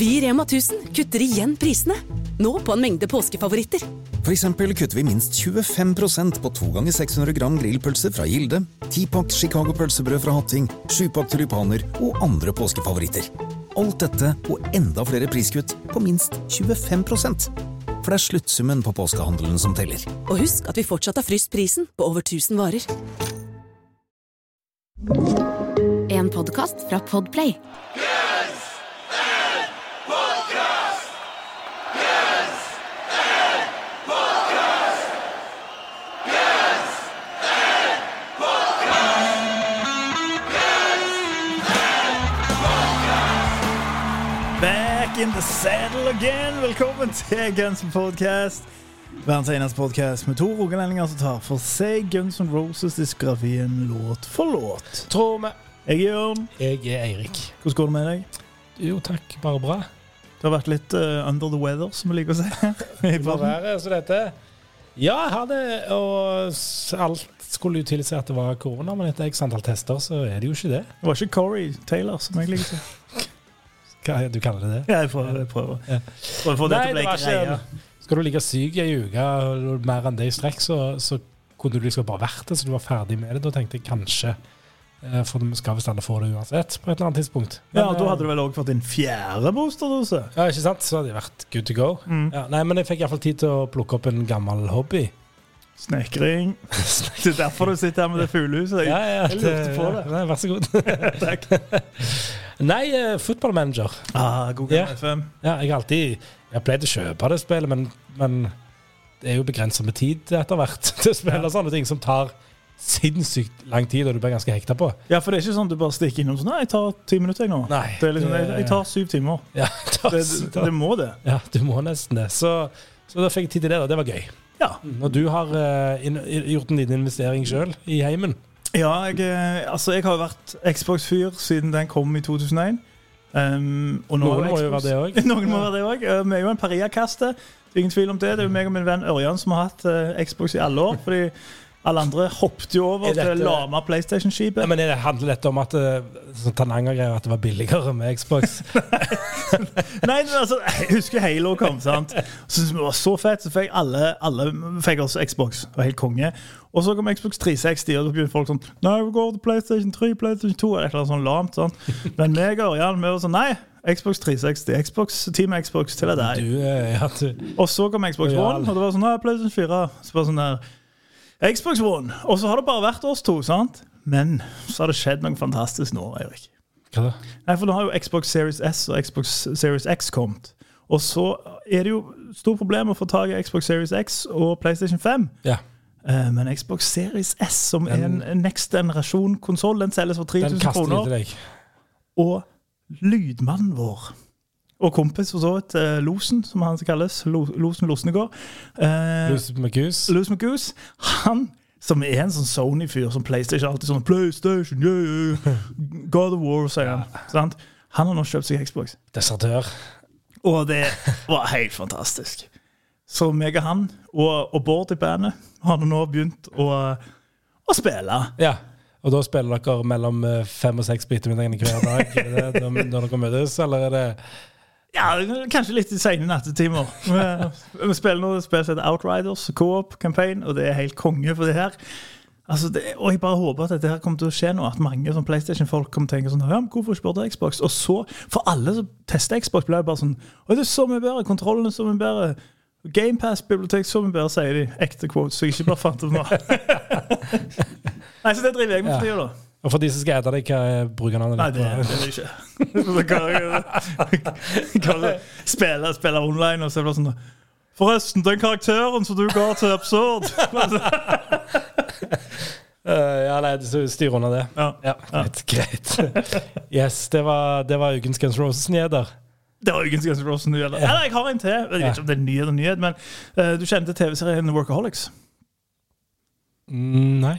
Vi i Rema 1000 kutter igjen prisene. Nå på en mengde påskefavoritter. For eksempel kutter vi minst 25% på 2 ganger 600 gram grillpølse fra Gilde, 10-pakk Chicago pølsebrød fra Hatting, 7-pakk tulipaner og andre påskefavoritter. Alt dette og enda flere priskutt på minst 25 For det er sluttsummen på påskehandelen som teller. Og husk at vi fortsatt har fryst prisen på over 1000 varer. En podkast fra Podplay. Back in the saddle again. Velkommen til Guns N' Podcast. Verdens eneste podkast med to rogalendinger som tar for seg Guns N' Roses-diskografien låt for låt. Tror vi. Jeg er Jørn. Jeg er Eirik. Hvordan går det med deg? Jo takk, bare bra. Det har vært litt uh, under the weather, som vi liker å si. i være som dette. Ja, jeg har det, og alt skulle jo tilsi at det var korona, men etter x antall tester så er det jo ikke det. Det var ikke Corey Taylor, som jeg liker å si. Du kaller det det? Ja, Jeg prøver. Jeg prøver. Ja. Prøver Nei, det var ikke Skal du ligge syk ei uke, og mer enn det i strekk, så, så kunne du liksom bare vært det, så du var ferdig med det. Da tenkte jeg kanskje eh, For vi skal visst alle få det uansett, på et eller annet tidspunkt. Ja, og Da eh, hadde du vel òg fått din fjerde boosterdose? Ja, ikke sant? Så hadde jeg vært good to go. Mm. Ja, nei, men jeg fikk iallfall tid til å plukke opp en gammel hobby. Snekring. Det er derfor du sitter her med det fuglehuset. Ja, ja, jeg lurte på det. Nei, vær så god. Takk. Nei, uh, footballmanager. Ah, god Ja. FM. Ja, jeg har alltid Jeg pleide pleid å kjøpe det spillet, men, men det er jo begrensa med tid etter hvert til å spille Ja. sånne ting som tar sinnssykt lang tid, og du blir ganske hekta på. Ja, for det er ikke sånn at du bare stikker innom sånn Nei, jeg tar ti minutter, jeg nå. Nei. Det er liksom, jeg, jeg tar syv timer. Ja, tar, Det, det, det må det. ja, du må nesten det. Så, så da fikk jeg tid til det, da. Det var gøy. Ja. Og du har uh, gjort en liten investering sjøl i heimen. Ja, jeg, eh, altså, jeg har vært Xbox-fyr siden den kom i 2001. Um, og nå Noen må jo være det òg. Noen må være det òg. Vi er jo en pariakaste. Det ingen tvil om det. Det er jo meg og min venn Ørjan som har hatt uh, Xbox i alle år. Fordi alle andre hoppet jo over Er dette- til lama PlayStation-skipet. Ja, men det handler dette om at eh, sånn Tananger-greier at det var billigere med Xbox? Nei, men altså, jeg husker Halo kom, sant? Synes det var så fett, så fikk alle, alle fikk også Xbox. Det var helt konge. Og så kom Xbox 360, og da begynte folk sånn Nei, vi går til PlayStation 3, PlayStation 2, eller et eller annet sånn lamt. sånn. Men meg og Ørjan vi var sånn Nei, Xbox 360, Xbox, Team Xbox til deg. Du, eh, ja, Og så kom Xbox. One, og det var sånn Nei, PlayStation 4. Så bare sånn der Xbox One. Og så har det bare vært oss to, sant? Men så har det skjedd noe fantastisk nå, Eirik. Hva da? Nei, for nå har jo Xbox Series S og Xbox Series X kommet. Og så er det jo stort problem å få tak i Xbox Series X og PlayStation 5. Ja. Eh, Men Xbox Series S, som er en next generasjon konsoll, den selges for Den 3000 kaster de kroner. til deg. Og lydmannen vår og kompis for så vidt, Losen, som han kalles, Lo- Losen Losnegård eh, Los med gus. Louis McGoose, han som er en sånn Sony-fyr som PlayStation alltid sånn PlayStation, yeah, yeah. God of War, sier han. Sant? Han har nå kjøpt seg Xbox. Desertør. Og det var helt fantastisk. Så meg og han, og, og Bård i bandet, har nå begynt å, å spille. Ja. Og da spiller dere mellom eh, fem og seks biter ettermiddagen hver dag når dere møtes, eller er det Ja, kanskje litt i sene nattetimer. Vi, vi spiller noe spill som heter Outriders, co-op campaign, og det er helt konge for det her. Altså det, og jeg bare håper at dette her kommer til å skje nå, at mange sånn PlayStation-folk kommer til å tenke sånn Ja, men hvorfor ikke du Xbox? Og så, for alle som tester Xbox, blir det bare sånn Å, det er så mye bedre. Kontrollen er så mye bedre. GamePass-bibliotek så mye bedre, sier de. Ekte quotes, så jeg ikke bare fant det nå. Nei, så det driver jeg med for tida, da. Og for de som skal ete det, hva er brukernavnet Nei, det, det er det ikke. Så kan jeg- kan jeg spille, spille online, og så blir det sånn Forresten, den karakteren som du ga til Absurd Uh, ja, nei, så styr unna det. ja. Ja, greit. greit. Yes, det var, det var ukens Guns Roses-nyheter. Det var ukens Guns Roses-nyheter. Ja. Eller jeg har en til. Jeg vet ikke om det er nyhet eller nyhet, men uh, du kjente TV-serien Workaholics? Mm, nei.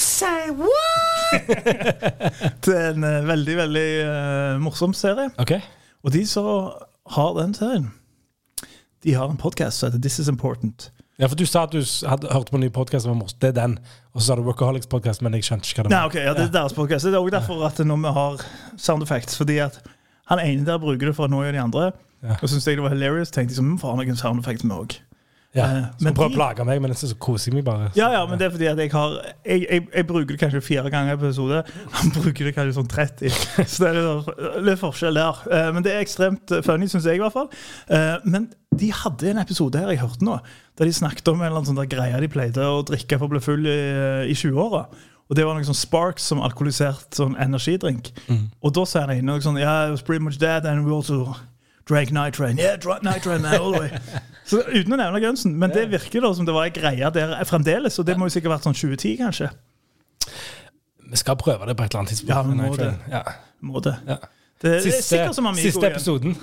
Det er en eh, veldig, veldig eh, morsom serie. OK. Og de som har den serien, de har en podkast som heter This Is Important. Ja, for Du sa at du s- hadde hørt på en ny podkast som var morsom. Det er den. Og så sa du Workaholics-podkast, men jeg skjønte ikke hva det Nei, var. ok, ja, Det er deres podcast. Det er også derfor at når vi har sound effects, fordi at Han ene der bruker det for å nå de andre. Ja. Og synes jeg det var hilarious. Tenkte jeg sånn, "Mm, faen, kan sound effects med også. Ja. Eh, Så men prøv å plage meg, men så koser jeg meg bare. Ja, ja, men det er fordi at jeg har Jeg, jeg, jeg bruker det kanskje fire ganger i episode. Han bruker det kanskje sånn 30. Så det er litt, litt forskjell der. Eh, Men det er ekstremt funny, syns jeg i hvert fall. Eh, Men de hadde en episode her jeg hørte nå, der de snakket om en eller annen sånn der greie de pleide å drikke for å bli full i, i 20-åra. Og det var noe sånn Sparks som alkoholisert sånn energidrink. Og da sier han inne noe sånn Yeah, it was pretty much that, and we also drank Night Train. Yeah, Drake Night Train, man, all the way. Så Uten å nevne Gunsen. Men det virker da som det var ei greie der fremdeles. Og det må jo sikkert vært sånn 2010, kanskje. Vi skal prøve det på et eller annet tidspunkt. Ja, vi må det. Ja. Må det. Ja. Det er Siste, siste episoden.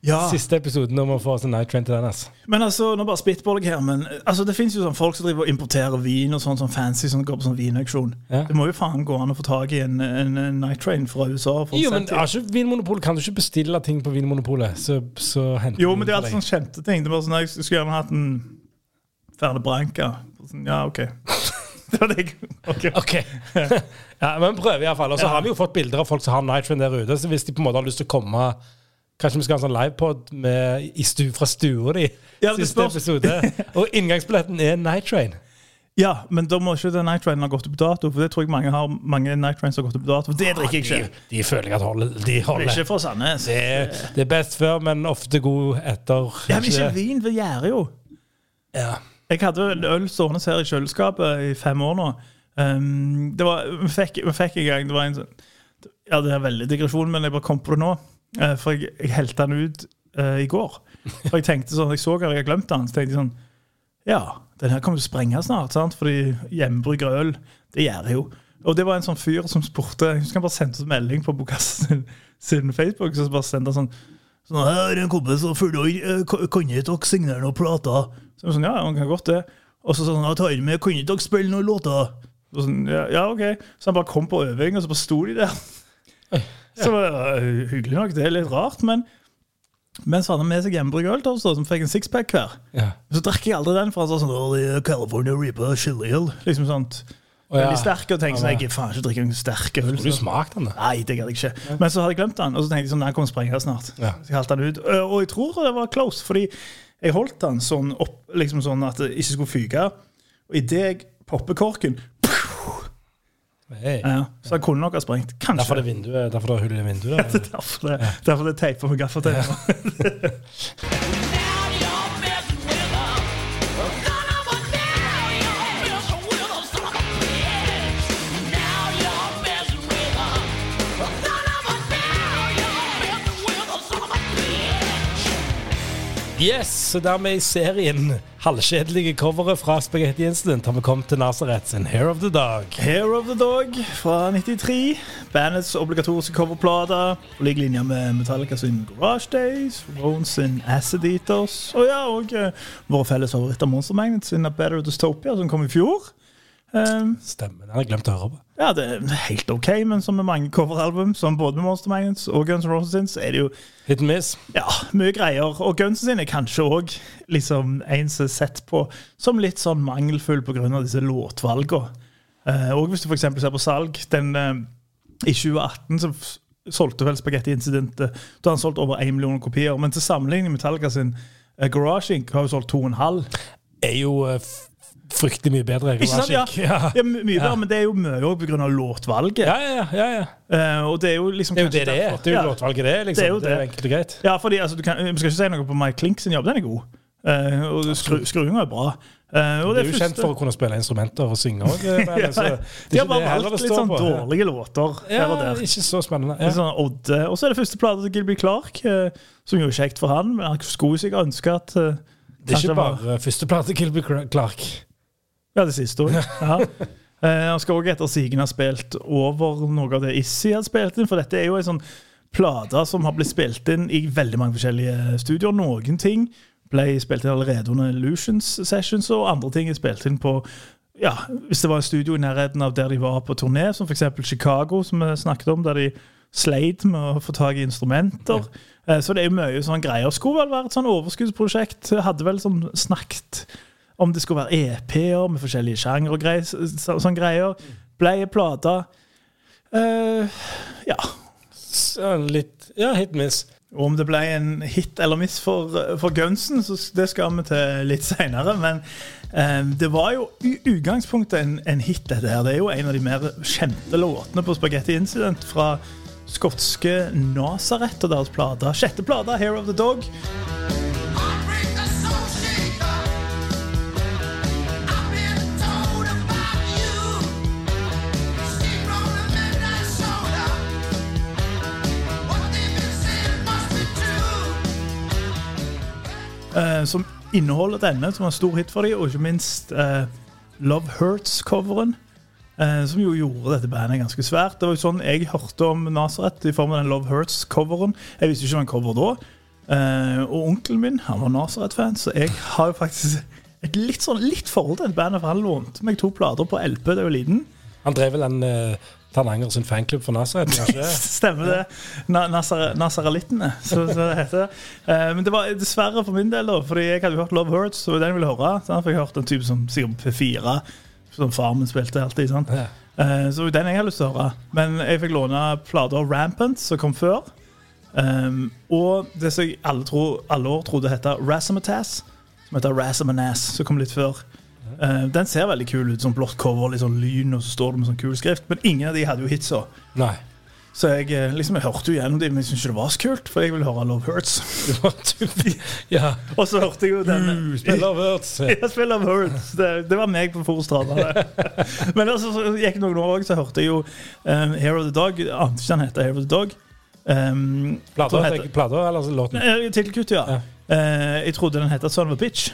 Ja, Siste episoden om å få oss en Night Train til den. Altså. men altså, nå bare spitballer jeg her, men altså, det fins jo sånn folk som driver og importerer vin og sånn sånn fancy som går på sånn vinauksjon. Ja. Det må jo faen gå an å få tak i en, en, en Night Train fra USA. Jo, men er ikke Vinmonopolet, Kan du ikke bestille ting på Vinmonopolet, så, så henter jo, men det er alltid sånn kjente ting. Det var sånn, Jeg skulle gjerne hatt en Ferne Branca. Sånn, ja, OK. det var det jeg ok. okay. ja, men prøv iallfall. Og så har vi jo fått bilder av folk som har Night Train der ute. Så hvis de på en måte har lyst til å komme Kanskje vi skal ha en sånn livepod stu, fra stua di. Ja, Siste episode. Og inngangsbilletten er Night Train. Ja, men da må ikke den Night Trainen ha gått ut på dato. For det tror jeg mange har Mange Night Trains har gått ut på dato. For det drikker jeg ikke. De, de føler jeg at holder. De Det er holder. ikke for Sandnes. Det, det er best før, men ofte god etter. Ja, men ikke vin, det gjør jo. Ja. Jeg hadde en øl stående her i kjøleskapet i fem år nå. Um, det var, vi, fikk, vi fikk en gang Det var en sånn Ja, det er veldig digresjon, men jeg bare kom på det nå. Eh, for jeg, jeg helte den ut eh, i går. For jeg tenkte sånn, jeg så at jeg hadde glemt den, så tenkte jeg sånn Ja, den her kommer til å sprenge snart, sant? Fordi hjemmebrygga øl, det gjør det jo. Og det var en sånn fyr som spurte Jeg husker han bare sendte oss melding på Bokas sin, sin Facebook. Så bare sendte han sånn Sånn, her er en kompis som følger uh, Kan ikke dere signere noen plater? Så jeg sånn, ja, han kan godt det. Og så sånn, ja, tar med, kan ikke dere spille noen låter? Og sånn, ja, ja, ok. Så han bare kom på øving, og så bare sto de der. Så uh, hyggelig nok. Det er litt rart, men men så hadde han med seg hjemmebrygget øl til oss, da, som fikk en sixpack hver. ja. Så drakk jeg aldri den, for han sa sånn oh, California Reaper chili Hill. Liksom sånt. Oh, ja. Veldig sterk, og tenkte sånn, jeg faen ikke drikke noen sterk øl. Har du smakt den? da? Nei, det gadd jeg ikke. Men så hadde jeg glemt den, og så tenkte jeg sånn, den kommer å sprenge snart. Ja. Så jeg halte den ut. Og jeg tror det var close, fordi jeg holdt den sånn opp, liksom sånn at det ikke skulle fyke. Og idet jeg popper korken, Hey. ja, så jeg kunne nok ha sprengt. Derfor Kanskje. er det vinduet, derfor er det hull i vinduet. Det er derfor det, derfor det er teipa med gaffateip. Yes, så dermed i serien halvkjedelige coveret fra Spagetti Incident har vi kommet til Nazareth sin Hair of the Dog. Hair of the Dog fra 93. Bandets obligatoriske coverplate. På lik linje med Metallica sin Garage Days, Rones sin Acid Eaters. Og ja, og uh, våre felles favoritter Monster Magnet sin A Better Dystopia, som kom i fjor. Um, Stemmer, den har jeg glemt å høre på. ja, det er helt OK, men som med mange coveralbum, som både med Monster Magnets og Guns N' Roses sin, så er det jo Hit and miss. ja, mye greier. Og Guns sin er kanskje òg liksom, en som er sett på som litt sånn mangelfull pga. disse låtvalgene. Eh, og hvis du f.eks. ser på salg den, uh, I 2018 så solgte vel Spagetti Incidentet Da han solgt over 1 million kopier. Men til sammenligning med Metallica sin uh, Garage Inc. har jo solgt 2,5. Er jo f- fryktelig mye bedre. Ikke sant? Ja, ja. Ja, my- mye Ja. bedre, men det er jo mye òg pga. låtvalget. Ja, ja, ja, ja, ja. Eh, og det er jo liksom Det er jo det det er. Det er jo Ja. låtvalget det. Liksom. Det er jo det er enkelt og greit. Ja, fordi altså, du kan, Vi skal ikke si noe på Mike Klink sin jobb, den er god. Uh, og skru, skruinga er bra. Uh, og det er jo første- kjent for å kunne spille instrumenter og synge òg. ja, De har bare valgt litt sånn dårlige låter her og Ja, der. ikke så spennende. Ja. sånn Odde. Og så er det første plate til Gilby Clark, uh, som jo er kjekt for han. Men han skulle sikkert ønske at uh, Det er ikke ikke var- første plate til Gilby Clark. Ja, det siste òg. Ja. Eh, han skal òg etter sigende ha spilt over noe av det Issi har spilt inn, for dette er jo en sånn plate som har blitt spilt inn i veldig mange forskjellige studioer. Noen ting ble spilt inn allerede under Illusions Sessions, og andre ting er spilt inn på ja, Hvis det var et studio i nærheten av der de var på turné, som f.eks. Chicago, som vi snakket om, der de sleit med å få tak i instrumenter. Ja. Så det er jo mye sånn greier. Skulle vel være et sånn overskuddsprosjekt. Hadde vel sånn snakket om det skulle være EP-er med forskjellige sjanger og greier, så, sånn greier. Blei plater. plate. Eh, ja. Så Litt Ja, hit miss. Og om det ble en hit eller miss for, for Gunsen, så det skal vi til litt seinere. Men eh, det var jo i utgangspunktet en, en hit, dette her. Det er jo en av de mer kjente låtene på Spaghetti Incident fra skotske Nazareth og deres plate. Sjette plate, 'Hair of the Dog'. Som inneholder denne, som var en stor hit for dem, og ikke minst eh, Love Hurts-coveren. eh, som jo gjorde dette bandet ganske svært. Det var jo sånn jeg hørte om Nazareth i form av den Love Hurts-coveren. Jeg visste ikke om en cover da. Eh, og onkelen min han var Nazareth-fan, så jeg har jo faktisk et litt sånn litt forhold til dette bandet. For han lånte meg to plater på LP da jeg var liten. Han drev vel en uh, Tananger sin fanklubb for Nazaret? Stemmer det. Na Nazar Nazaralittene, så, så det heter. Eh, men det var dessverre for min del, da, fordi jeg hadde hørt Love Hurts, og den jeg ville høre. Sant? For jeg hørte en type som sikkert P4, som farmen spilte alltid. Sant? Ja. Eh, så den jeg hadde lyst til å høre. Men jeg fikk låne plater Rampant, som kom før. Um, og det som jeg alle, tro, alle år trodde heter Razzmatazz, som heter Razzamanas, som kom litt før. Eh, den ser veldig kul ut, sånn blått cover, litt sånn lyn, og så står det med sånn kul skrift. Men ingen av de hadde jo hitsa. Nei. Så jeg, eh, liksom, jeg hørte jo gjennom dem, men jeg syntes ikke det var så kult, for jeg ville høre Love Hurts. Ja. Og så hørte jeg jo den Spill spiller Hurts. ja, spill Love Hurts. Det, det var meg på Forstrada. men altså, så gikk det noen år òg, så hørte jeg jo um, Hair of the Dog. Ante ikke han heter Hair of the Dog. Um, Plata, heter- Plata eller altså låten? Eh, Tittelkutt, ja. Ja. Uh, jeg trodde den het Son of a Bitch.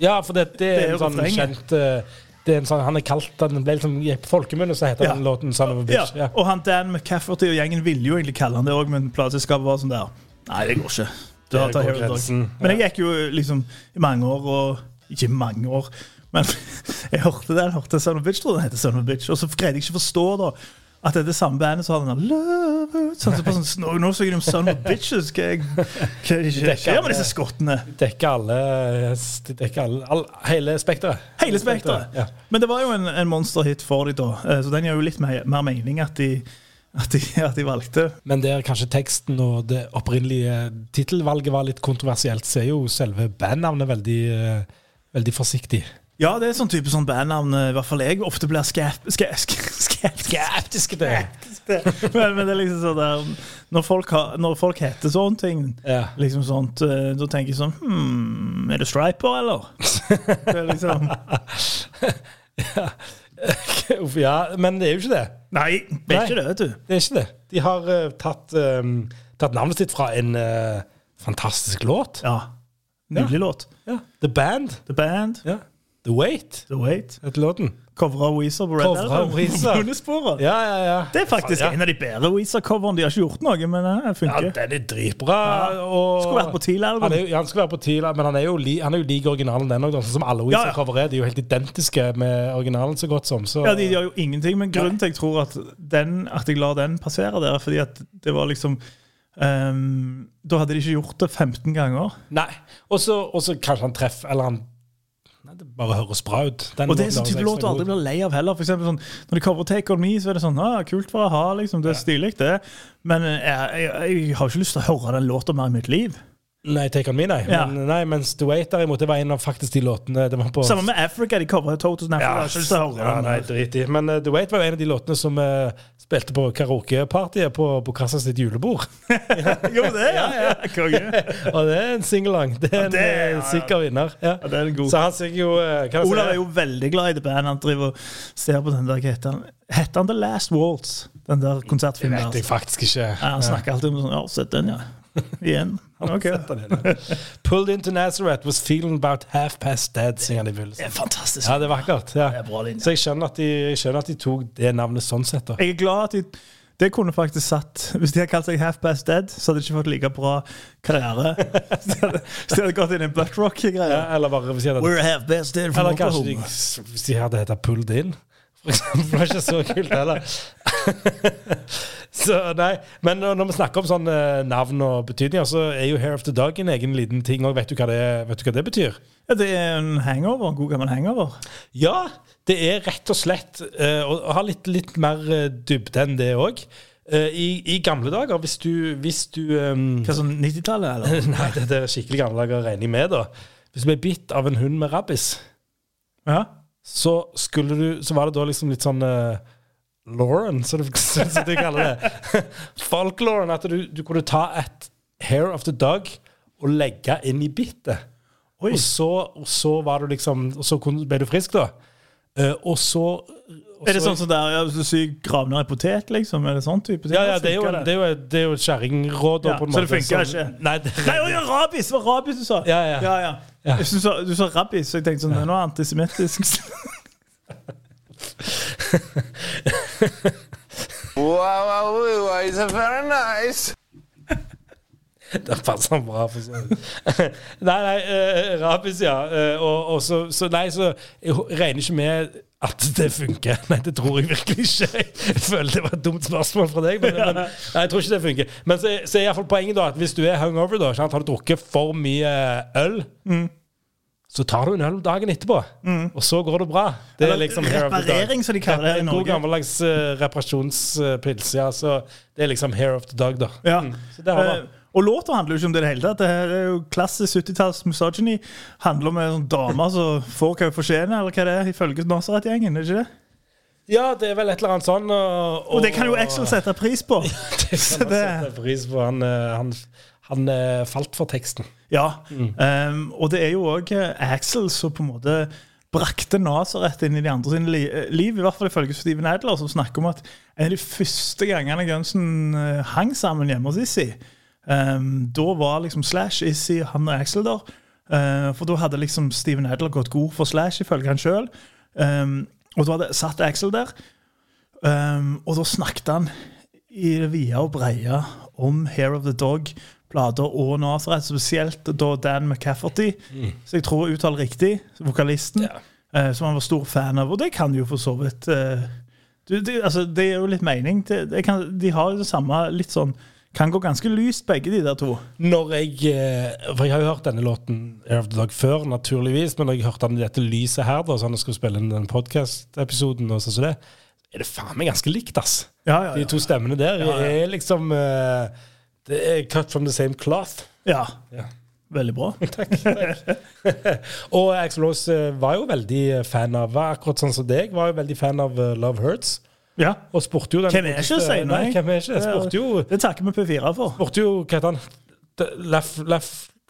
Ja, for det, det Det er en sånn kjent uh, det er en sånn, Han er kalt Den ble liksom i folkemunne, så heter Ja. den låten 'Son of a Bitch'. Ja. Og han Dan McCafferty og gjengen ville jo egentlig kalle han det òg, men plateselskapet var sånn der Nei, det går ikke. Du har tatt går grensen. Men jeg gikk jo liksom i mange år og Ikke mange år, men jeg hørte den. hørte Son of a Bitch, tror jeg den heter Son of a Bitch. Og så greide jeg ikke å forstå da at det er det samme bandet som har den der Love It. Sånn, så bare sånn, nå, nå synger de Son of Bitches. Hva, hva det skjer med disse skottene? Dekker alle, de dekker alle all, Hele spekteret. Hele spekteret. Ja. Men det var jo en, en monsterhit for dem da, eh, så den gir jo litt mer, mer mening at de, at, de, at de valgte. Men der kanskje teksten og det opprinnelige tittelvalget var litt kontroversielt, så er jo selve bandnavnet veldig, eh, veldig forsiktig. Ja, det er sånn type sånn bandnavn eh, i hvert fall jeg ofte blir skeptisk det. men, men det er liksom sånn der når folk, har, når folk heter sånne ting, Ja. liksom sånt, eh, da tenker jeg sånn hmm, Er det Striper, eller? Det er liksom ja, men det er jo ikke det. Nei, det er ikke det, vet du. Det er ikke det. De har uh, tatt, um, tatt navnet sitt fra en uh, fantastisk låt. Ja. Nydelig låt. Ja. The Band. The Band, Ja. The Wait The Wait. heter låten. Cover av Weezer på Red Cover. Weezer. Ja, ja, ja. Det er faktisk Ja. en av de bedre Weezer-coverne. De har ikke gjort noe, men det Ja, den er dritbra. Ja. Og Skulle vært på TIL-album. Han, han skulle vært på TIL, men han er jo, li, han er jo lik originalen den òg, sånn som alle. Weezer-cover er. De er jo helt identiske med originalen så godt som. Så. Ja, De gjør jo ingenting, men grunnen til jeg tror at, den, at jeg lar den passere der, er fordi at det var liksom um, Da hadde de ikke gjort det 15 ganger. Nei. Og så kanskje han treffer Eller han Nei, det bare høres bra ut. Den Og det er sånn type låt du aldri blir lei av heller. For eksempel sånn, når de cover Take On Me, så er det sånn ah, kult for å ha, liksom. Det er stilig, det. Men eh, jeg, jeg, jeg har ikke lyst til å høre den låta mer i mitt liv. Nei, Take On Me, nei. Ja. Men, nei mens The Wait derimot, det var en av faktisk de låtene det var på Sammen med Africa. De coveret 2000 Africa. Ja, ja, nei, drit i. Men uh, The Wait var jo en av de låtene som uh, spilte på karaokepartyet på, på Kassas sitt julebord. Jo, det, ja. ja. Konge. Og det er en singelang. Det er en det eh, sikker vinner. Ja. Ja, det er en god. Så han synger jo uh, Olav er jo veldig glad i det bandet. Han driver og ser på den der hva heter han? Heter han The Last Waltz? Den der Det konsertfilmen. vet jeg faktisk ikke. Ja, han snakker alltid om sånn Ja, sett den, ja. Igjen. Ok. Pulled into Nazareth was feeling about half past dead, synger han i Det er fantastisk. Ja, det er vakkert. Ja. Det er bra linje. Så jeg skjønner, at de, jeg skjønner at de tok det navnet sånn sett. da. Jeg er glad at de det kunne faktisk satt Hvis de hadde kalt seg Half Past Dead, så hadde de ikke fått like bra karriere. Hvis de hadde, de hadde gått inn i en butt-rock-greie. Ja, eller bare hvis de hadde, We're half past dead from eller kanskje de, hvis de hadde hett Pulled In, for eksempel. Det var ikke så kult heller. så nei, Men når vi snakker om sånn eh, navn og betydninger, så er jo Hair of the Dog en egen liten ting òg. Vet, du hva det- vet du hva det betyr? Ja, det er en hangover. En god gammel hangover. Ja, det er rett og slett eh, Og og har litt, litt mer eh, dybde enn det òg. Eh, I, I gamle dager, hvis du, hvis du um, Hva sånn 90-tallet, eller? Nei, det, det er skikkelig gamle dager, regner jeg med. da Hvis du ble bitt av en hund med rabbis, Ja. Så skulle du Så var det da liksom litt sånn uh, Lauren, som de kaller det. Folklauren. At du, du kunne ta et hair of the dog og legge inn i bittet. Og så, og så var du liksom Og så ble du frisk, da. Uh, og så og Er det så- sånn som der ja, hvis du syr grav ned i potet, liksom? Er det sånn type ting? Ja, ja, det er jo, Funker det er jo, det er jo kjerringråd. Ja, så det funker ikke? Nei, det, Nei, å, rabis! Det var rabis du sa. Ja, ja. ja, ja. Ja. Jeg synes du, sa, du sa rabies, så jeg tenkte sånn, det er noe antisemittisk. Wow, wow, wow, it's very nice. Det passer bra, for så vidt. nei, nei, uh, rabies, ja. Uh, og, og så, så Nei, så jeg regner ikke med at det funker. Nei, det tror jeg virkelig ikke. Jeg føler det var et dumt spørsmål fra deg, men, men nei, jeg tror ikke det funker. Men så, så er iallfall poenget da at hvis du er hungover, da, sant, har du drukket for mye øl, så tar du en øl dagen etterpå, og så går det bra. Det er liksom hair of the dog. reparering, som de kaller det i En god Norge. gammeldags uh, reparasjonspils. Ja, så det er liksom hair of the dog, da. Ja. Mm. Så det har Eh, og låta handler jo ikke om det i det hele tatt. Det her er jo klassisk 70-talls misogyny. Handler om en dame som får hva hun fortjener, eller hva det er, ifølge Nasaret-gjengen. er det ikke det? Ja, det er vel et eller annet sånn. Og, Og det kan jo Axel sette pris på. Det kan han sette pris på. Han, eh, han, han eh, falt for teksten. Ja. Um, og det er jo òg Axel som på en måte brakte Nazaret inn i de andre sine li eh, liv, i hvert fall ifølge Steven Adler, som snakker om at en av de første gangene Gunsen eh, hang sammen hjemme hos Issy, um, da var liksom Slash, Issy, han og Axel der. Uh, for da hadde liksom Steven Adler gått god for Slash, ifølge han sjøl. Um, og da hadde satt Axel der, um, og da snakket han i det vide og breie om Hair of the Dog, plater og Nazareth, spesielt da Dan McCafferty, så jeg tror uttaler riktig, vokalisten, Ja. eh, som han var stor fan av. Og det kan jo for så vidt eh, du, det, altså, det er jo litt mening. Det, det kan, de har jo det samme litt sånn Kan gå ganske lyst, begge de der to. Når jeg eh, For jeg har jo hørt denne låten Air of the Dog før, naturligvis, men når jeg hørte den i dette lyset her, da, så han skulle spille inn den podkast-episoden, og sånn som det, er det faen meg ganske likt, ass. Ja, ja, De ja. to stemmene der er liksom eh, Det er cut from the same cloth. ja. Ja. Veldig bra. Takk. takk. og Axel Rose eh, var jo veldig fan av var Akkurat sånn som deg, var jo veldig fan av eh, Love Hurts. Ja. Og spurte jo den Hvem er ikke, si Nei, hvem er ikke? Spurte jo, Det takker vi P4 for. spurte jo Hva heter han? Leff Leff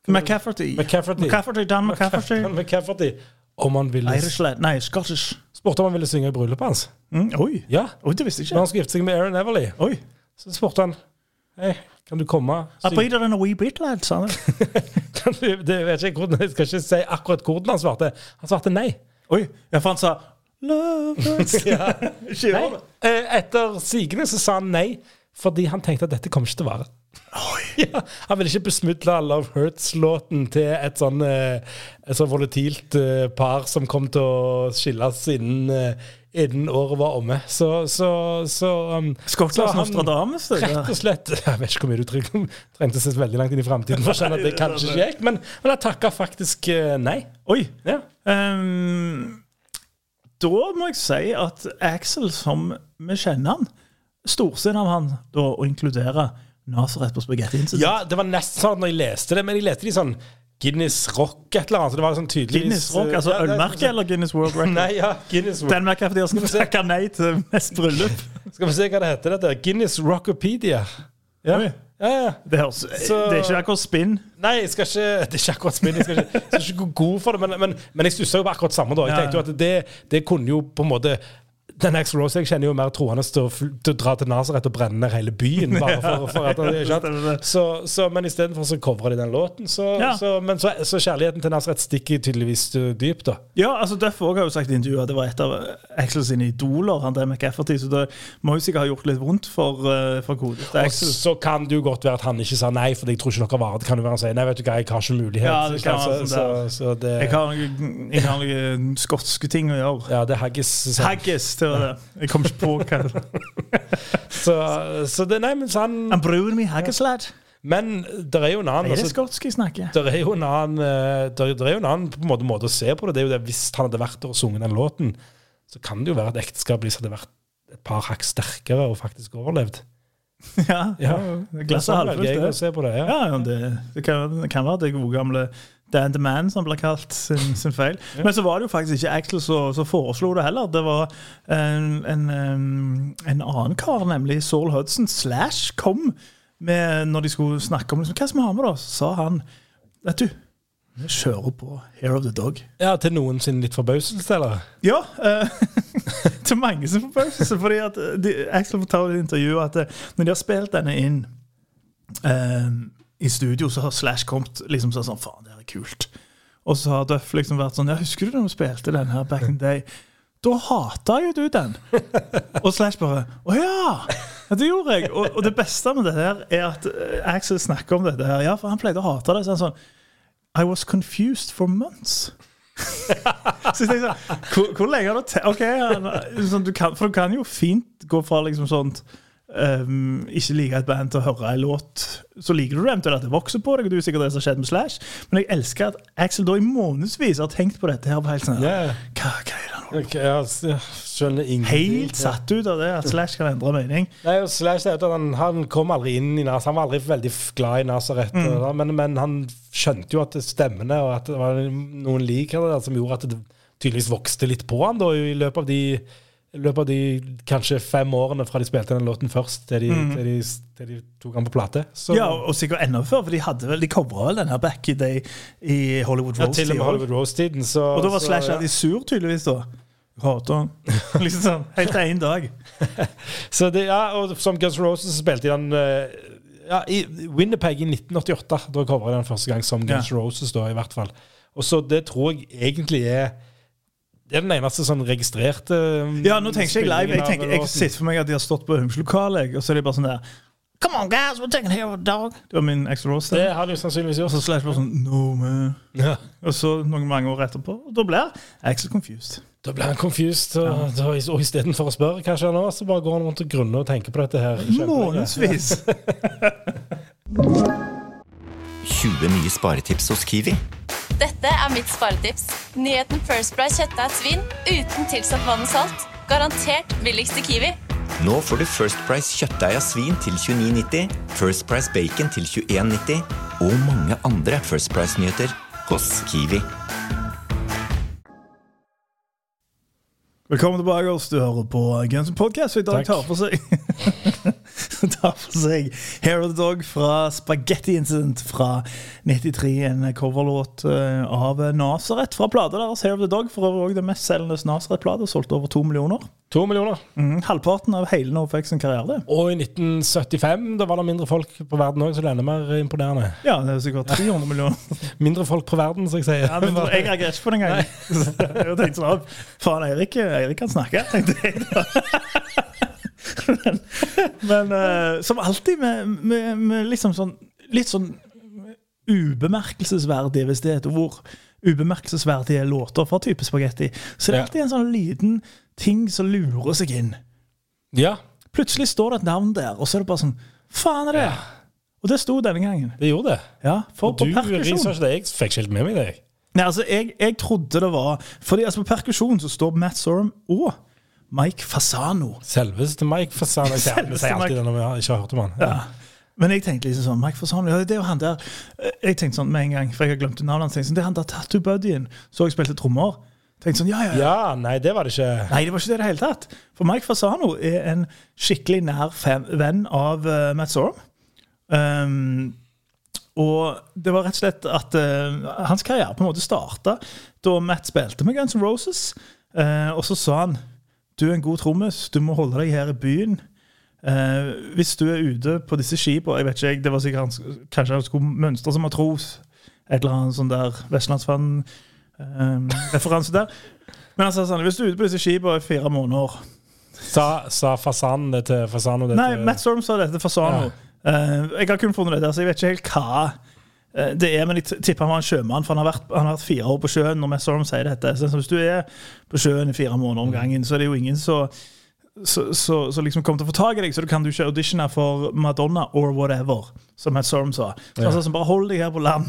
McCafferty. McCafferty. McCafferty, Dan McCafferty. McCafferty. Om han ville Irish lad. Nei, Scottish. Spurte om han ville synge i bryllupet hans. Mm, oi. Ja. oi, det visste jeg Når ikke. han skulle gifte seg med Aaron Everly, Oi. så spurte han Hei, kan du komme? Jeg bryter den a wee bit, lad, sa han. Kan du- det vet ikke hvordan, Jeg skal ikke si akkurat hvordan han svarte. Han svarte nei. Oi. Ja, for han sa. Ja. Nei. det. Eh, Etter sigende så sa han nei, fordi han tenkte at dette kommer ikke til å vare. Ja, han vil ikke besmudle Love Hurts-låten til et sånn, eh, et sånn volatilt eh, par som kom til å skilles innen, eh, innen året var omme. Så, så, så um, så han- Nostradamus, det Rett og slett Jeg vet ikke hvor mye du trengte, å se veldig langt inn i framtiden for å skjønne at det kanskje ikke gikk, men, men jeg takka faktisk nei. Oi. Ja. Um, da må jeg si at Axel, som vi kjenner han, storsinn av han da å inkludere Nazaret på spagettien? Ja, det var nesten sånn når jeg leste det, men jeg leste de sånn Guinness Rock et eller annet. Så det var sånn tydeligvis Guinness Rock, altså Ja, er sånn- eller Guinness World Record? Nei, ja, Guinness World. Den merker jeg fordi jeg som takker nei til mest bryllup. Skal vi se hva det heter dette? Guinness Rockopedia. Ja. Oi. Ja, ja. Det, høres, Så- det er ikke akkurat spinn. Nei, jeg skal ikke Det er ikke akkurat spinn. Jeg skal ikke, jeg skal ikke gå god for det, men, men, men jeg stussa jo på akkurat samme da. Jeg tenkte jo at det, det kunne jo på en måte den Axl Rose jeg kjenner jo mer troende til å, til å dra til Nazaret og brenne ned hele byen. Bare for, for at det ikke sant? Så, så, men istedenfor så covrer de den låten. Så, Ja. så, men så, så kjærligheten til Nazaret stikker tydeligvis uh, dypt, da. Ja, altså Duff har jo sagt i intervjuet at det var et av Axel sine idoler. han drev med Cafferty, Så det må jo sikkert ha gjort litt vondt for, uh, for godeste Axel. så kan det jo godt være at han ikke sa nei, for jeg tror ikke dere varer. Det kan jo være han sier nei, vet du hva, jeg har ikke mulighet. Ja, det kan så, være sånn så, så det, Jeg har noen, skotske ting å gjøre. ja, det er haggis. Haggis Haggis, det var det. Jeg kom ikke på hva Så, så det, nei, men sånn han Han broren min. Men det er jo en annen Er det skotsk jeg snakker? det er jo en annen, eh, der, der er jo en annen på en måte, måte å se på det. det er jo det Hvis han hadde vært der og sunget den låten, så kan det jo være at ekteskapet hadde vært et par hakk sterkere og faktisk overlevd. Ja, Ja. Glasset er halvfullt, Gøy å det. se på det. Ja. Ja, ja det, det, kan, det kan være det gode gamle Dan the Man som blir kalt sin, sin feil. Men så var det jo faktisk ikke Axel som foreslo det heller. Det var en, en, en annen kar, nemlig Saul Hudson slash kom med når de skulle snakke om liksom, hva som vi ha med, da. Så sa han Vet du, vi kjører på Hair of the Dog. ja, Til noen sin litt forbauselse, eller? Ja, eh, til mange sin forbauselse. Fordi at eh, de, Axel forteller i intervjuet at eh, når de har spilt denne inn eh, i studio, så har Slash kommet liksom sånn sånn Faen, det her er kult. Og så har Duff liksom vært sånn Ja, husker du da vi spilte den her back in the day? Da hata jo du den. Og Slash bare Å ja! det gjorde jeg. Og, og det beste med det her er at eh, Axel snakker om dette her. Ja, for han pleide å hate det. Så han sånn I was confused for months. Så jeg tenkte, sånn, hvor, hvor lenge har du tatt? Ok, sånn, du kan, For du kan jo fint gå fra liksom sånt um, Ikke liker et band til å høre en låt Så liker du det eventuelt at det vokser på deg, og du er sikkert det som har skjedd med Slash. Men jeg elsker at Axel da i månedsvis har tenkt på dette her. på Helt sånn, yeah. hva, hva er det nå? Okay, jeg skjønner ingenting. Helt satt ut av det at Slash kan endre mening. Nei, og Slash han, han kom aldri inn i Nas. Han var aldri veldig glad i Nazaret. og da, Men, men han skjønte jo at det stemmene og at det var noen likheter som gjorde at det tydeligvis vokste litt på han da, i løpet av de i løpet av de kanskje fem årene fra de spilte den låten først, til de, til de, til de tok han på plate. Så, Ja, og sikkert enda før, for de hadde vel, de covra vel den her Back in Day i Hollywood ja, til og med Hollywood Rose-tiden. Og da var så, Slash ja. alltid sur, tydeligvis. da Hater han. liksom sånn, Helt til én dag. Så det, ja, og som Guns Roses spilte de den eh, ja, i Winnipeg i 1988. Da covra de den første gang som Guns ja. Roses, da, i hvert fall. Og så det tror jeg egentlig er Det er den eneste sånn registrerte mm, Ja, nå tenker jeg live. Jeg tenker, jeg sitter for meg at de har stått på Humslokalet, og så er de bare sånn der Come on, guys, we're taking here a dog. Det var min extra roast. Det har de sannsynligvis Og gjort. så Slash bare sånn No, man. Ja. Og så noen mange år etterpå, og da blir Axel confused. Da ble han confused, og, da- og istedenfor å spørre kanskje han nå, så bare går han rundt og grunner og tenker på dette her. Månedsvis. 20 nye sparetips hos Kiwi. Dette er mitt sparetips. Nyheten First Price kjøttdeig svin uten tilsatt vann og salt. Garantert billigst i Kiwi. Nå får du First Price kjøttdeig av svin til 29,90, First Price bacon til 21,90 og mange andre First Price-nyheter hos Kiwi. Velkommen tilbake, oss. Du hører på Guns Podcast. vi i dag Takk. tar for seg tar for seg Hair of the Dog fra Spaghetti Incident fra 93. En coverlåt eh, av Nazaret fra plata deres. Hair of the Dog for øvrig den mestselgende Nazaret-plata. Solgt over to millioner. To millioner. Mm, halvparten av hele NoFX sin karriere. Og i 1975 da var det mindre folk på verden òg, så det er enda mer imponerende. Ja, det er sikkert 300 millioner. Mindre folk på verden, som jeg sier. Ja, men jeg reagerer ikke på den gangen. Jeg tenkte sånn, faen, Eirik, Eirik kan snakke, tenkte jeg. Men, men uh, som alltid med, med, med liksom sånn, litt sånn ubemerkelsesverdige, hvis det er et ord, ubemerkelsesverdige låter fra type spagetti, så det er alltid en sånn liten ting som lurer seg inn. Ja, Plutselig står det et navn der, og så er det bare sånn, faen er det? Og det sto denne gangen. det gjorde det. Ja, for Og på du perkusjon. Jeg fikk ikke helt med meg det. Nei, altså, jeg, jeg trodde det var Fordi altså, på perkusjon så står Matt Sorum og Mike Fasano. Selveste Mike Fasano. Jeg sier, alltid det når vi ikke har hørt om han. Ja. Men jeg tenkte liksom sånn Mike Fasano, ja, det er jo han der Jeg tenkte sånn med en gang, for jeg har glemt navnet hans. tenkte Sånn, det er han der Tattoo Buddyen. Så jeg spilte trommer. Tenkte sånn, ja, ja, ja. Ja, nei, det var det ikke. Nei, det var ikke det i det hele tatt. For Mike Fasano er en skikkelig nær fan, venn av eh, Matt Sorum. Um, og det var rett og slett at eh, hans karriere på en måte starta da Matt spilte med Guns N' Roses. Eh, og så sa han du er en god trommis, du må holde deg her i byen. Eh, hvis du er ute på disse skipene Jeg vet ikke, det var sikkert Kanskje han skulle mønstre som matros. Et eller annet sånn der Vestlandsfan-referanse der. Men han sa sånn, hvis du er ute på disse skipene i fire måneder Sa, sa Fasan det til Fasano? Det Nei, til, Matt Storm sa det til Fasano. Ja. Eh, jeg har kun funnet det der, så jeg vet ikke helt hva eh, det er. Men jeg tipper han var en sjømann, for han har vært, han har vært fire år på sjøen når Matt Storm sier dette. Så hvis du er på sjøen i fire måneder om gangen, så er det jo ingen som så, så, så liksom kommer til å få tak i deg, så du kan du ikke auditione for Madonna or whatever, som Matt Sorum sa. Så han sa sånn, bare hold deg her på land.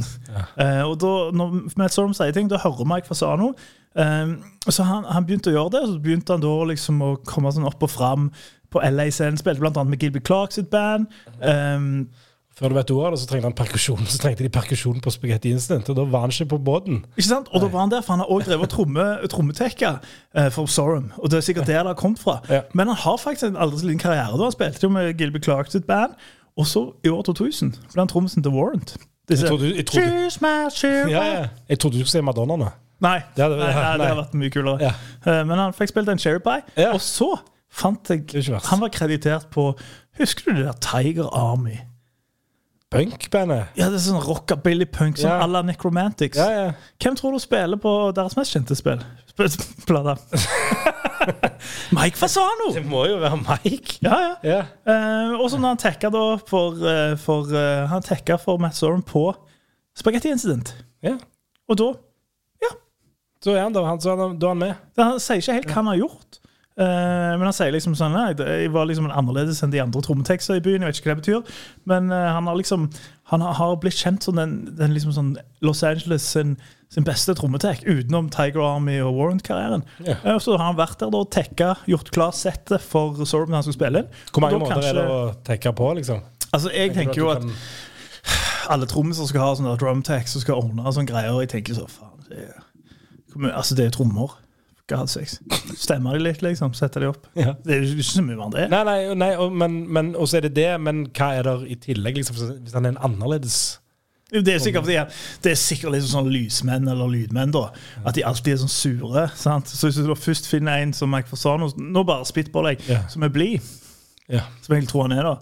Eh, og da, når Matt Sorum sier ting, da hører Mike Fasano. Um, så han, han begynte å gjøre det, og så begynte han da liksom å komme sånn opp og fram på LA-scenen. Spilte annet med Gilby Clark sitt band. Um, Før du vet ordet av det, så trengte han perkusjon. Så trengte de perkusjon på Spaghetti Instant, og da var han ikke på båten. ikke sant? Og da var han der, for han har også drevet tromme, trommetekka eh, for Sorum. Og det er sikkert der det har kommet fra. Ja. Men han har faktisk en aldri så liten karriere. da Han spilte jo med Gilby Clark sitt band. Og så i år 2000 ble han trommisen til Warrant. Disse, Jeg trodde- jeg trodde- my she's Ja, ja. Jeg trodde du skulle si Madonna nå. Nei, Det hadde- nei, nei, det hadde vært mye kulere. Ja. Eh, Men han fikk spilt en Cherry Pie. Ja. Og så fant jeg. Han var kreditert på Husker du det der Tiger Army? Punkbandet. Ja, det er sånn rockabilly-punk som Ja. à la Necromantics. Ja, ja. Hvem tror du spiller på deres mest kjente spill? Sp- Plate. Mike Fasano! Det må jo være Mike. Ja, ja. Ja. Eh, og så når han tekka da for, eh, for uh, Han tekka for Matt Soren på Spaghetti Incident. ja. Og da Ja. Så er han da, han, så er han, da er han med. Han sier ikke helt hva han har gjort. Eh, men han sier liksom sånn Nei, jeg var liksom annerledes enn de andre trommetekster i byen. Jeg vet ikke hva det betyr. Men uh, han har liksom Han har, blitt kjent som den, den liksom sånn Los Angeles sin, sin beste trommetek, utenom Tiger Army og Warrant-karrieren. Ja. Uh, så har han vært der da og tekka, gjort klart settet for Sorum han skulle spille inn. Hvor mange måter kanskje, er det å tekke på, liksom? Altså, jeg tenker jo at kan... alle trommiser skal ha sånne drum techs og skal ordne sånne greier. Og jeg tenker så, faen, det er, altså det er trommer. God sex. Stemmer de litt, liksom? Setter de opp? Ja. Det er jo ikke så mye det. Nei, nei, nei og, men, men, og så er det det, men hva er der i tillegg, liksom, hvis han er en annerledes Det er sikkert det er sikkert liksom sånn lysmenn eller lydmenn, da. At de alltid er sånn sure. sant? Så hvis du først finner en som Mike Fasano, nå bare spitballer jeg, Ja. som er blid, Ja. som jeg tror han er, da,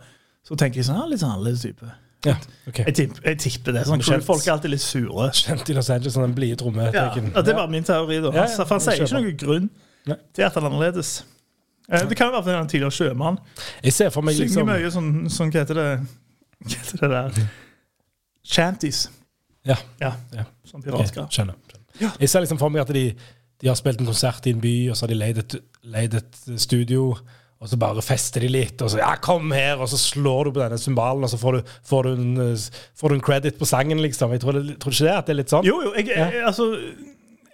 så tenker jeg sånn, ja, litt sånn annerledes type. Ja okay. Jeg tipper, jeg tipper det. Sånn, Kjent. folk er alltid litt sure. Kjent i Los Angeles den blide Ja, ja, det var min teori. da. Ja, ja, for han sier ikke noen grunn Nei. til at han er annerledes. Eh, Det kan jo være en tidligere sjømann. Jeg ser for meg Synger liksom mye sånn, sånn Hva heter det Hva heter det der? Shanties. Ja. Ja, Ja. Sånn Ok, Okay, skjønner. skjønner. Jeg ser liksom for meg at de, de har spilt en konsert i en by, og så har de leid et, leid et studio. Og så bare fester de litt, og så ja, kom her, og så slår du på denne cymbalen, og så får du, får, du en, eh, får du en credit på sangen, liksom. Jeg tror, det, tror ikke det? At det er litt sånn? Jo, jo, jeg, jeg, altså,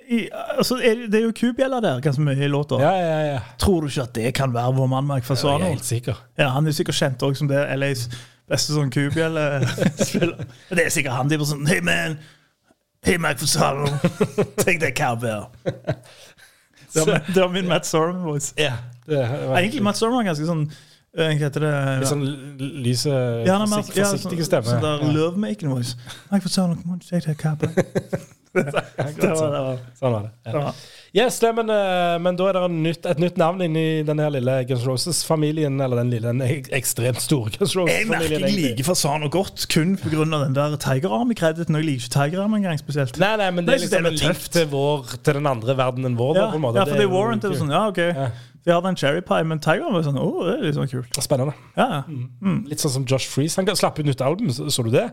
i, altså det, er jo kubjeller der ganske mye i låta. Ja, ja, ja. Tror du ikke at det kan være vår mann Mark Jeg Fasano? helt sikker. Ja, han er sikkert kjent også som det LAs beste sånn kubjellespiller. det er sikkert han. De bare sånn Hey, man! Hey, Mark Fasano! Take that cowbell! Det var, min Matt Sorum-voice. Ja, det Egentlig Matt Storm var ganske sånn eh, Hva heter det? Litt sånn lyse, Ja, nei, forsiktige sånn- stemme. Sånn der Ja. love-making voice. Mike Fasano, come on, take that cowbell. det var, det Sånn var det. Ja. Yes, det, men, eh, men da er det nytt, et nytt navn inni den her lille Guns Roses-familien. Eller den lille, den ekstremt store Guns Roses-familien. jeg egentlig. liker Fasano godt kun pga. den der Tiger Army-krediten. Og jeg liker ikke Tiger Army engang spesielt. Nei, nei, men det er liksom en link til, vår, til den andre verdenen vår. da, Ja, måte. ja for det er Warrant er sånn, ja, ok. Ja. Vi hadde en cherry pie, men Tiger er sånn, åh, det er sånn kult. Spennende. Ja, ja. Mm. Litt sånn som Josh Freeze. Han slapp ut nytt album, så, så du det?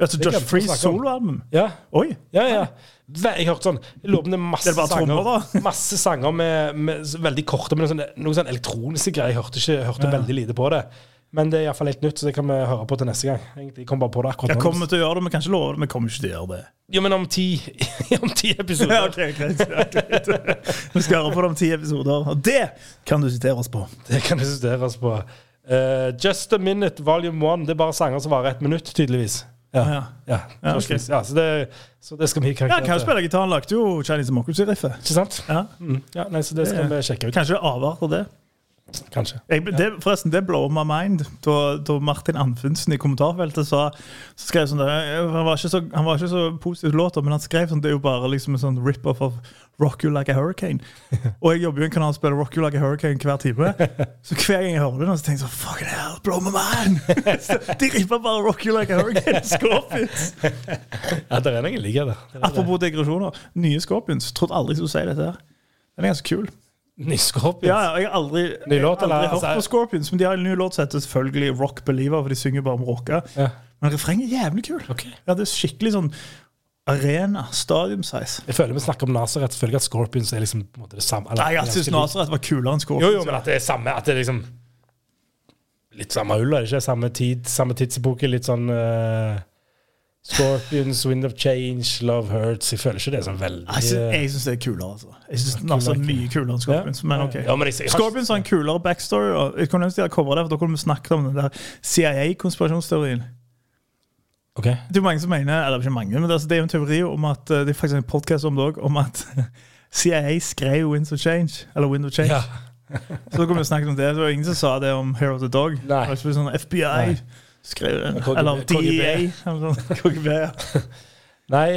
Altså, Josh Freeze soloalbum. Ja. Oi. Ja, ja. Jeg hørte sånn Jeg lurer på om det er masse Det er sanger da. Masse sanger med, med veldig korte, men noen sånn, elektroniske greier. Jeg hørte, ikke, hørte Ja. veldig lite på det. Men det er iallfall helt nytt, så det kan vi høre på til neste gang. Jeg kom bare på det akkurat Jeg kommer til å gjøre det, men kanskje love det. Vi kommer ikke til å gjøre det. Jo, men om ti, om ti episoder. Ja, okay, greit. Ja, greit. Vi skal høre på det om ti episoder, og det kan du sitere oss på. Det kan du sitere oss på. Uh, Just a Minute Volume 1. Det er bare sanger som varer ett minutt, tydeligvis. Ja, Ja. ja. Ja, ja så, det, så det skal vi Ja, karakterisere. kan jo spille gitar. Han lagde jo Chinese Democracy-riffet. Ikke sant? Ja. Mm. Ja, nei, så det skal vi sjekke ut. Kanskje avart av det. Kanskje. Jeg, det, forresten, det blow my mind da, da Martin Anfundsen i kommentarfeltet sa så skrev sånn han, var ikke så, han var ikke så positiv til låta, men han skrev sånn det er jo bare liksom en sånn rip-off av Rock You Like a Hurricane. Og jeg jobber jo i en kanal som spiller Rock You Like a Hurricane hver time. Så hver gang jeg hører det, så tenker jeg sånn Fucking hell, blow my mind! Så De ripper bare Rock You Like a Hurricane. Scorpions. Ja, det er noen ligger der. Er. Apropos digresjoner. Nye Scorpions. Trodde aldri jeg skulle si dette her. Den er ganske kul. Nyskorpions. Scorpions? ja, jeg har aldri, Ny jeg har låt, aldri hørt Altså, på Scorpions, men de har en ny låt som heter selvfølgelig Rock Believer, for de synger bare om rocka. Ja. Men refrenget er jævlig kul. Okay. Ja, det er skikkelig sånn arena, stadium-size. Jeg føler vi snakker om Nazareth. Jeg føler at Scorpions er liksom på en måte det samme. eller- Nei, jeg syns Nazareth var kulere enn Scorpions. Jo, jo, men at det er samme At det er liksom Litt samme hull, er det ikke? Samme tid, samme tidsepoke, litt sånn eh, Scorpions, Wind of Change, Love Hurts. Jeg føler ikke det som så veldig jeg syns det er kulere, altså. Jeg synes den er altså mye kulere enn Scorpions. Men ok. Ja, men jeg- jeg Scorpions har en kulere backstory. Og jeg kunne ønske de hadde kommet det, for da kunne vi snakket om den der CIA-konspirasjonsteorien. Ok. Det er jo mange som mener, eller ikke mange, men det, er- altså, jo en teori om at eh, Det er faktisk en podcast om det også, om at CIA skrev Winds of Change. Eller Wind of Change. Ja. Så da kunne vi snakket om det. Det var ingen som sa det om Hair of the Dog. Nei. Det var ikke sånn FBI Nei. Skrev det. KGB. Eller KGB. DEA. Sånn. KGB, ja. Nei,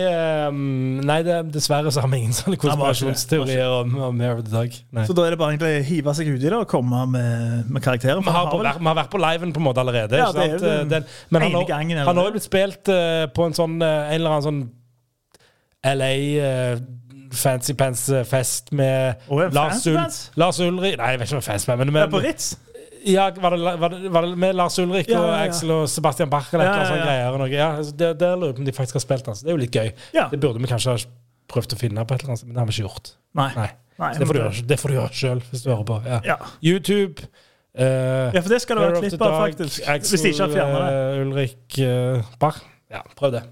um, nei det, dessverre så har vi ingen sånne konspirasjonsteorier om, om Hair of the Dog. Nei. Så da er det bare egentlig å hive seg uti det og komme med, med karakterer. Vi har, på, vi har vært på liven på en måte allerede. Ja, det er jo den Den, men han gangen, han har jo blitt spilt uh, på en sånn uh, En eller annen sånn LA uh, Fancy Pants-fest med oh, en Lars, Ul? Lars Ulri Nei, jeg vet ikke om det fans med, men, er men på Ritz? Ja, var det, var, det, var det med Lars Ulrik Ja, og ja. Axel og Sebastian Bach og sånne greier? Og noe. Ja, altså, det, der lurer på om de faktisk har spilt den. så Det er jo litt gøy. Det burde vi kanskje ha prøvd å finne på et eller annet, men det har vi ikke gjort. Nei. Nei. Nei, det får du gjøre, det får du gjøre sjøl, hvis du hører på. Ja. YouTube. Uh, Ja, for det skal det ha være klipp av, faktisk. Axel, Hvis de ikke har fjernet det. Uh, Ulrik uh, Bach. Ja, prøv det.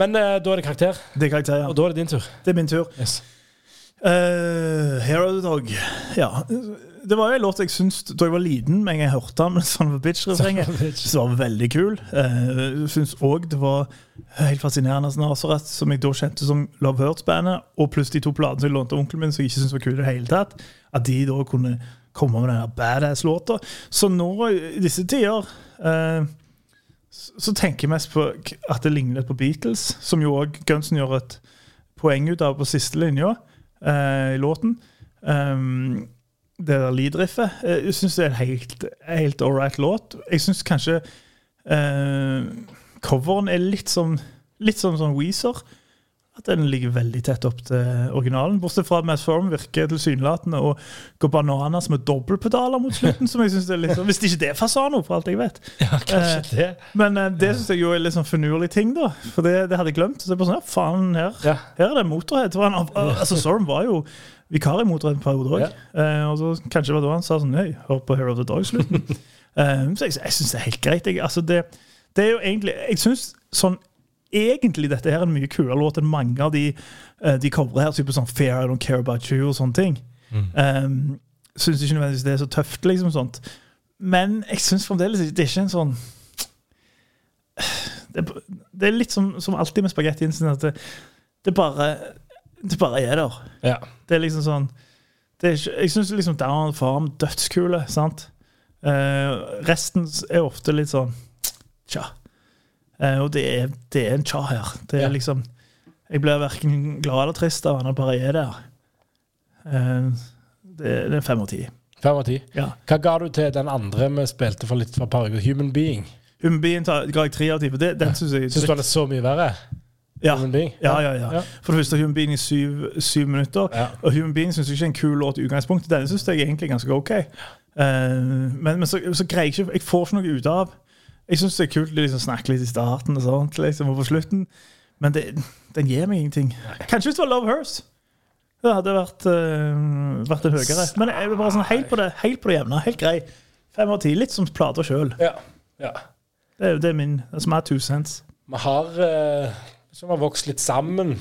Men uh, da er det karakter, Det er karakter, ja. og da er det din tur. Det er min tur. Yes. Uh, Hero Dog. Ja. Det var jo en låt jeg syns da jeg var liten, men jeg hørte den, med a Bitch-refrenget. Så var veldig kul. Uh, jeg syns òg det var helt fascinerende Nazareth, som jeg da kjente som Love Hurts-bandet, og pluss de to platene som jeg lånte av onkelen min, som jeg ikke syntes var kule i det hele tatt, at de da kunne komme med den badass-låta. Så nå, i disse tider uh, så tenker jeg mest på at det ligner litt på Beatles, som jo òg Gunsen gjør et poeng ut av på siste linja eh, i låten. Um, det der lead-riffet. Eh, Jeg syns det er en helt, helt ålreit låt. Jeg syns kanskje eh, coveren er litt som Litt som sånn Weezer. At den ligger veldig tett opp til originalen. Bortsett fra at Mass Form virker tilsynelatende å gå bananas med dobbeltpedaler mot slutten. som jeg synes er litt sånn, Hvis ikke det er Fasano, for alt jeg vet. Ja, kanskje Eh, det. Men eh, det syns jeg jo er litt sånn finurlig ting, da. For det, det hadde jeg glemt. Så det er bare sånn, ja, faen, her, Ja. her er det Motorhead. Han, altså, Sorum var jo vikar i Motorhead en periode òg. Eh, og så kanskje det var da han sa sånn Hei, hør på Hero of the Dog-slutten. eh, så jeg, jeg syns det er helt greit. Jeg, altså, det, det er jo egentlig Jeg syns sånn egentlig dette her er en mye kulere låt enn mange av de, eh, de covere her. Type sånn Fair I Don't Care About You og sånne ting. Um, syns ikke nødvendigvis det er så tøft, liksom sånt. Men jeg syns fremdeles ikke Det er ikke en sånn Det, det er litt som, som alltid med Spagetti sin, at det, det bare Det bare er der. Ja. Det er liksom sånn det er ikke, Jeg syns liksom Down on Farm dødskule, sant? Uh, resten er ofte litt sånn tja. Eh, og det er, det er en tja her. Det er Ja. liksom Jeg blir verken glad eller trist av han, det bare er der. Eh, det, det er fem av ti. Fem av ti. Ja. Hva ga du til den andre vi spilte for litt for et par uker? Human Being. Human Being tar- ga jeg tre av ti, for det, den syns jeg Syns du han er så mye verre? ja. Human Being? Ja, ja, ja. For det første Human Being i syv, syv minutter. Og Human Being syns jeg ikke er en kul låt i utgangspunktet. Denne syns jeg egentlig er ganske ok. Uh, men, men så, så greier jeg ikke Jeg får ikke noe ut av Jeg syns det er kult å liksom snakke litt i starten og sånt, liksom, og på slutten, men det, den gir meg ingenting. Kanskje hvis det var Love Hers. Det hadde vært, uh, vært en høyere. Men jeg er bare sånn helt på det Helt på det jevne. Helt grei. Fem av ti. Litt som plater sjøl. Ja. ja. Det, er- det er min som er two cents. Vi har, uh, som har vokst litt sammen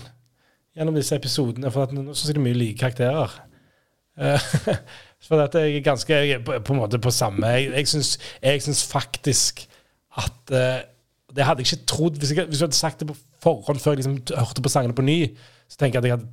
gjennom disse episodene, for nå syns jeg det er mye like karakterer. Uh, for jeg er ganske jeg er på, på en måte på samme jeg, jeg syns faktisk at eh, Det hadde jeg ikke trodd Hvis, jeg, hvis jeg hadde sagt det på forhånd før jeg liksom hørte på sangene på ny, så tenker jeg at jeg hadde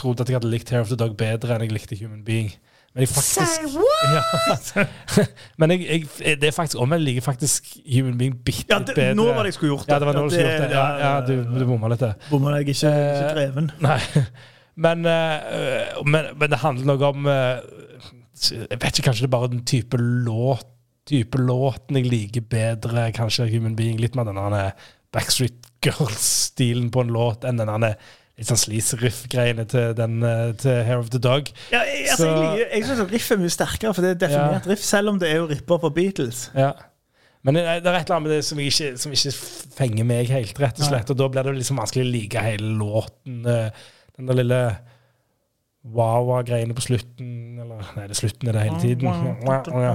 trodd at jeg hadde likt Hair of the Dog bedre enn jeg likte Human Being. Men jeg faktisk Ja. Men jeg, jeg, det er faktisk om jeg liker faktisk Human Being bitte Ja, litt det, bedre. nå var det jeg skulle gjort Ja, det var nå du skulle gjort det. Ja, ja, ja, du, du bomma litt der. Bomma jeg ikke, ikke Eh, dreven. Nei. Men, eh, men, men det handler noe om eh, Jeg vet ikke, kanskje det er bare den type låt Type låten jeg liker bedre, kanskje Human Being. Litt mer denne Backstreet Girls-stilen på en låt enn denne litt sånn sleaze-riff-greiene til, eh, til Hair of the Dog. Ja, jeg, altså, Så- jeg, jeg syns riff er mye sterkere, for det er definert riff, selv om det er jo ripper på Beatles. Ja. Men det, det er et eller annet med det som ikke, som ikke fenger meg helt, rett og slett. Og da blir det liksom vanskelig å like hele låten. eh, Den der lille Wawa-greiene på slutten. Eller nei, det er slutten er det hele tiden. Ja, ja,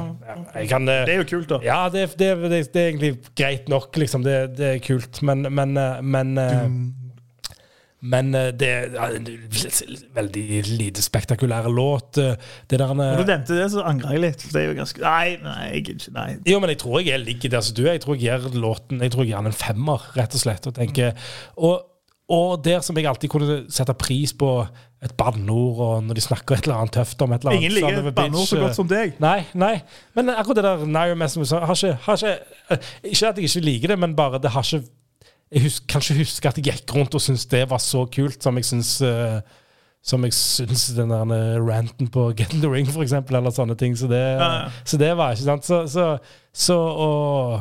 jeg kan, Det er jo kult, da. ja, det, det, det, det er egentlig greit nok, liksom. Det, det er kult. Men Men, eh, men, eh, men eh, det er en veldig lite spektakulær låt. Det der Når du nevnte det, så angrer jeg litt. Det er jo ganske Nei, nei, jeg gidder ikke. Nei. Jo, men jeg tror jeg ligger der som du er. Jeg tror jeg gir låten Jeg tror jeg gir den en femmer, rett og slett. Og, tenker, og, og der som jeg alltid kunne sette pris på et banneord, og når de snakker et eller annet tøft om et eller annet Ingen liker et banneord så godt som deg. Nei, nei. Men akkurat det der Nair Messenger har ikke, har ikke eh, Ikke at jeg ikke liker det, men bare det har ikke Jeg husker, kan ikke huske at jeg gikk rundt og syntes det var så kult som jeg syns eh, som jeg syns den der eh, ranten på Get in the Ring, for eksempel, eller sånne ting. Så det, Ja, ja. så det var ikke sant. Så, så, så og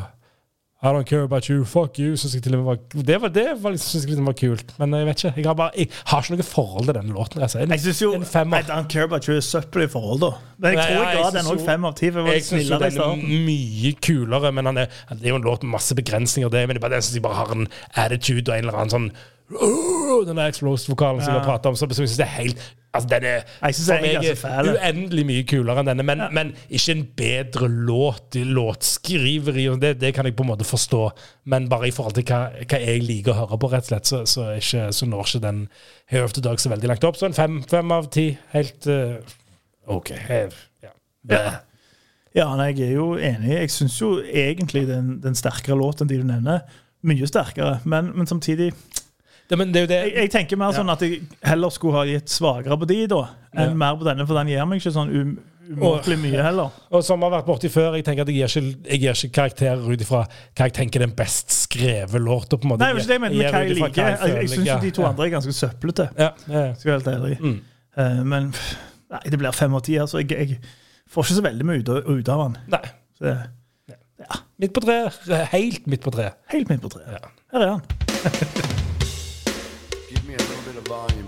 I don't care about you, fuck you, synes jeg til og med var Det var, det var liksom, synes jeg liksom var kult. Men jeg vet ikke. Jeg har, bare, jeg har ikke noe forhold til denne låten. Altså. En, Jeg synes jo. I don't care about you er søppel i forhold, da. Men jeg Nei, tror ja, jeg ga synes den òg fem av ti. Jeg syns den er mye kulere, men han er, det er jo en låt med masse begrensninger. Det, men det er bare jeg synes jeg bare har en attitude og en eller annen sånn «Åh», Den der explosive-vokalen som jeg har prata om, som som jeg synes er helt Altså, den er Jeg synes for meg er fæl. uendelig mye kulere enn denne, men, men ikke en bedre låt. Låtskriveri, det, det kan jeg på en måte forstå, men bare i forhold til hva, hva jeg liker å høre på, rett og slett, så, så, ikke, så når ikke den Hair of the Dog så veldig langt opp. Så en fem, fem av ti. Helt uh, OK. Eh, ja. Ja. Ja, nei, jeg er jo enig. Jeg syns jo egentlig den, den sterkere låten de du nevner, mye sterkere. Men, men samtidig Det, men det er det jeg, jeg tenker mer sånn at jeg heller skulle ha gitt svakere på de, da, enn mer på denne, for den gir meg ikke sånn um, umåtelig mye heller. Og som har vært borti før, jeg tenker at jeg gir ikke, jeg gir ikke karakterer ut ifra hva jeg tenker er den best skrevet låta. på en måte. Nei, ikke det jeg hva jeg liker. Jeg, jeg syns de to ja. andre er ganske søplete, Ja, ja, ja. skal jeg helt ærlig. Mm. Uh, men nei, det blir fem av ti. Altså, jeg, jeg får ikke så veldig mye ut, ut av den. Nei. Så ja. Midt på tre. Helt midt på tre. Helt midt på treet. Ja. Her er han. volume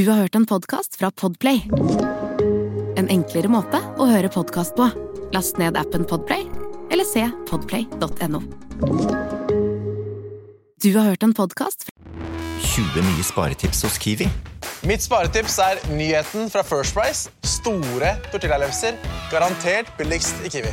Du har hørt en podkast fra Podplay. En enklere måte å høre podkast på. Last ned appen Podplay, eller se podplay.no. Du har hørt en podkast 20 nye sparetips hos Kiwi. Mitt sparetips er nyheten fra First Price. Store tortillalefser. Garantert billigst i Kiwi.